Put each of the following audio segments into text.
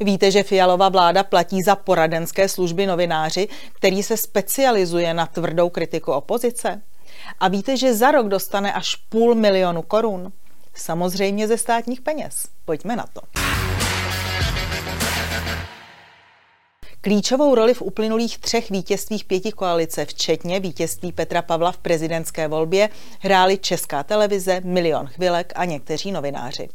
Víte, že Fialova vláda platí za poradenské služby novináři, který se specializuje na tvrdou kritiku opozice? A víte, že za rok dostane až půl milionu korun? Samozřejmě ze státních peněz. Pojďme na to. Klíčovou roli v uplynulých třech vítězstvích pěti koalice, včetně vítězství Petra Pavla v prezidentské volbě, hráli Česká televize, Milion chvilek a někteří novináři.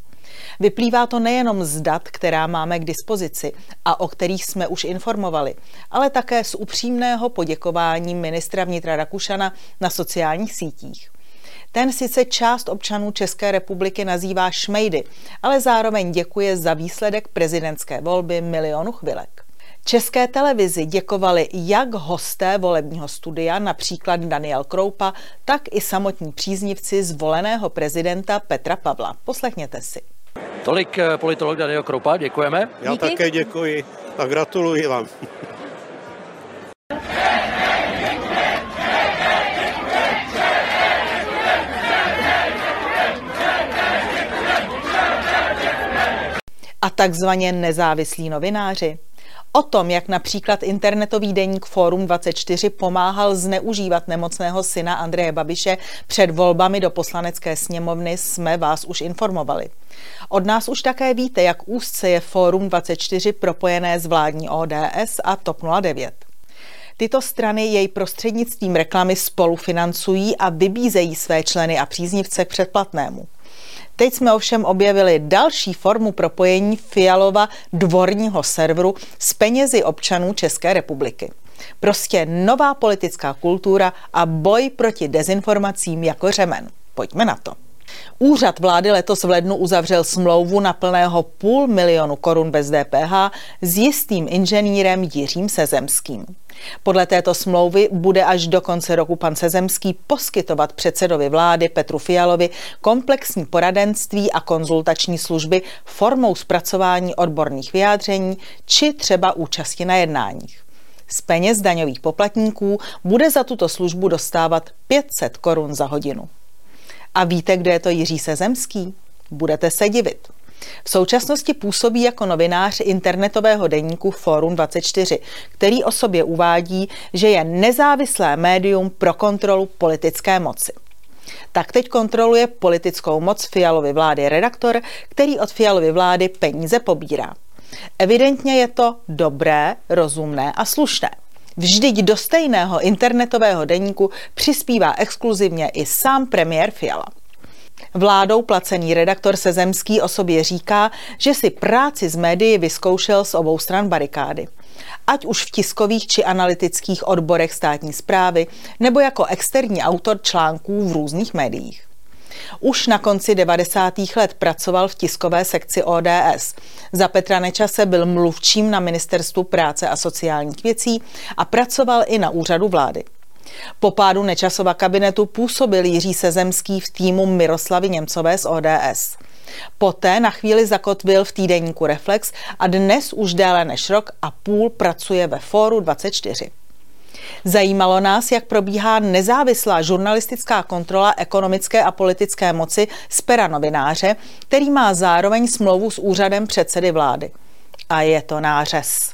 Vyplývá to nejenom z dat, která máme k dispozici a o kterých jsme už informovali, ale také z upřímného poděkování ministra vnitra Rakušana na sociálních sítích. Ten sice část občanů České republiky nazývá šmejdy, ale zároveň děkuje za výsledek prezidentské volby milionu chvilek. České televizi děkovali jak hosté volebního studia, například Daniel Kroupa, tak i samotní příznivci zvoleného prezidenta Petra Pavla. Poslechněte si. Tolik eh, politolog Daniel Kroupa, děkujeme. Já Díky. také děkuji a gratuluji vám. A takzvaně nezávislí novináři. O tom, jak například internetový deník Forum 24 pomáhal zneužívat nemocného syna Andreje Babiše před volbami do poslanecké sněmovny, jsme vás už informovali. Od nás už také víte, jak úzce je Forum 24 propojené s vládní ODS a TOP 09. Tyto strany jej prostřednictvím reklamy spolufinancují a vybízejí své členy a příznivce k předplatnému. Teď jsme ovšem objevili další formu propojení Fialova dvorního serveru s penězi občanů České republiky. Prostě nová politická kultura a boj proti dezinformacím jako řemen. Pojďme na to. Úřad vlády letos v lednu uzavřel smlouvu na plného půl milionu korun bez DPH s jistým inženýrem Jiřím Sezemským. Podle této smlouvy bude až do konce roku pan Sezemský poskytovat předsedovi vlády Petru Fialovi komplexní poradenství a konzultační služby formou zpracování odborných vyjádření či třeba účasti na jednáních. Z peněz daňových poplatníků bude za tuto službu dostávat 500 korun za hodinu. A víte, kde je to Jiří Sezemský? Budete se divit. V současnosti působí jako novinář internetového deníku Forum 24, který o sobě uvádí, že je nezávislé médium pro kontrolu politické moci. Tak teď kontroluje politickou moc Fialovy vlády redaktor, který od Fialovy vlády peníze pobírá. Evidentně je to dobré, rozumné a slušné. Vždyť do stejného internetového deníku přispívá exkluzivně i sám premiér Fiala. Vládou placený redaktor Sezemský o sobě říká, že si práci z médií vyzkoušel z obou stran barikády. Ať už v tiskových či analytických odborech státní zprávy, nebo jako externí autor článků v různých médiích. Už na konci 90. let pracoval v tiskové sekci ODS. Za Petra Nečase byl mluvčím na Ministerstvu práce a sociálních věcí a pracoval i na úřadu vlády. Po pádu Nečasova kabinetu působil Jiří Sezemský v týmu Miroslavy Němcové z ODS. Poté na chvíli zakotvil v týdeníku Reflex a dnes už déle než rok a půl pracuje ve Fóru 24. Zajímalo nás, jak probíhá nezávislá žurnalistická kontrola ekonomické a politické moci z pera novináře, který má zároveň smlouvu s úřadem předsedy vlády. A je to nářez.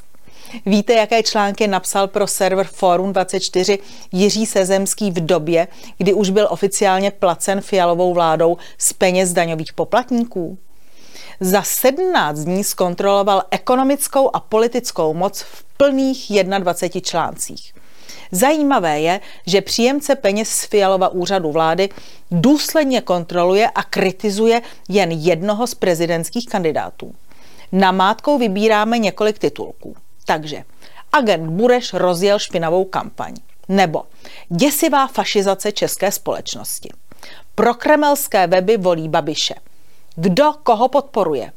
Víte, jaké články napsal pro server Forum 24 Jiří Sezemský v době, kdy už byl oficiálně placen fialovou vládou z peněz daňových poplatníků? Za 17 dní zkontroloval ekonomickou a politickou moc v plných 21 článcích. Zajímavé je, že příjemce peněz z Fialova úřadu vlády důsledně kontroluje a kritizuje jen jednoho z prezidentských kandidátů. Namátkou vybíráme několik titulků. Takže agent Bureš rozjel špinavou kampaň. Nebo děsivá fašizace české společnosti. Prokremelské weby volí Babiše. Kdo koho podporuje?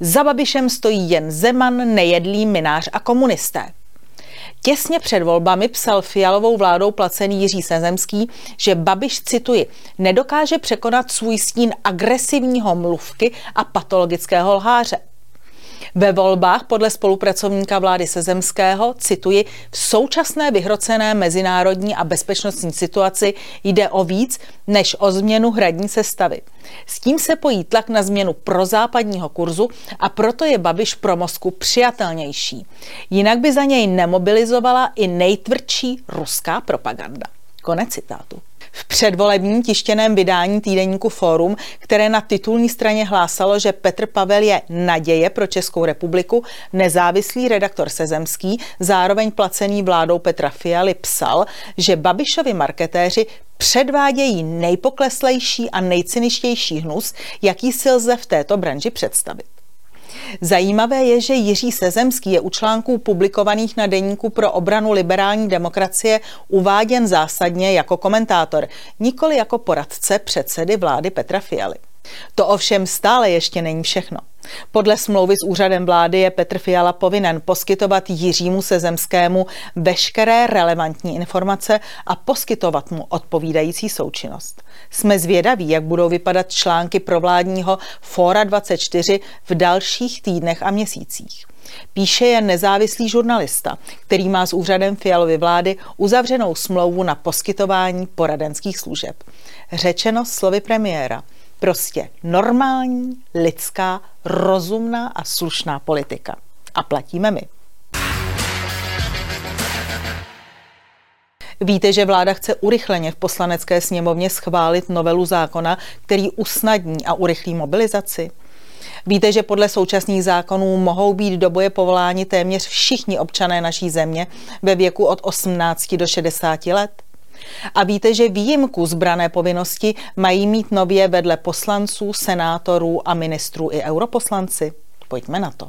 Za Babišem stojí jen Zeman, nejedlý minář a komunisté. Těsně před volbami psal fialovou vládou placený Jiří Sezemský, že Babiš, cituji, nedokáže překonat svůj stín agresivního mluvky a patologického lháře. Ve volbách podle spolupracovníka vlády Sezemského, cituji, v současné vyhrocené mezinárodní a bezpečnostní situaci jde o víc než o změnu hradní sestavy. S tím se pojí tlak na změnu prozápadního kurzu a proto je Babiš pro Moskvu přijatelnější. Jinak by za něj nemobilizovala i nejtvrdší ruská propaganda. Konec citátu. V předvolebním tištěném vydání týdeníku Fórum, které na titulní straně hlásalo, že Petr Pavel je naděje pro Českou republiku, nezávislý redaktor Sezemský, zároveň placený vládou Petra Fialy, psal, že Babišovi marketéři předvádějí nejpokleslejší a nejcyničtější hnus, jaký si lze v této branži představit. Zajímavé je, že Jiří Sezemský je u článků publikovaných na deníku pro obranu liberální demokracie uváděn zásadně jako komentátor, nikoli jako poradce předsedy vlády Petra Fialy. To ovšem stále ještě není všechno. Podle smlouvy s úřadem vlády je Petr Fiala povinen poskytovat Jiřímu Sezemskému veškeré relevantní informace a poskytovat mu odpovídající součinnost. Jsme zvědaví, jak budou vypadat články provládního Fora 24 v dalších týdnech a měsících. Píše je nezávislý žurnalista, který má s úřadem Fialovy vlády uzavřenou smlouvu na poskytování poradenských služeb. Řečeno slovy premiéra – Prostě normální, lidská, rozumná a slušná politika. A platíme my. Víte, že vláda chce urychleně v poslanecké sněmovně schválit novelu zákona, který usnadní a urychlí mobilizaci? Víte, že podle současných zákonů mohou být do boje povoláni téměř všichni občané naší země ve věku od 18 do 60 let? A víte, že výjimku zbrané povinnosti mají mít nově vedle poslanců, senátorů a ministrů i europoslanci? Pojďme na to.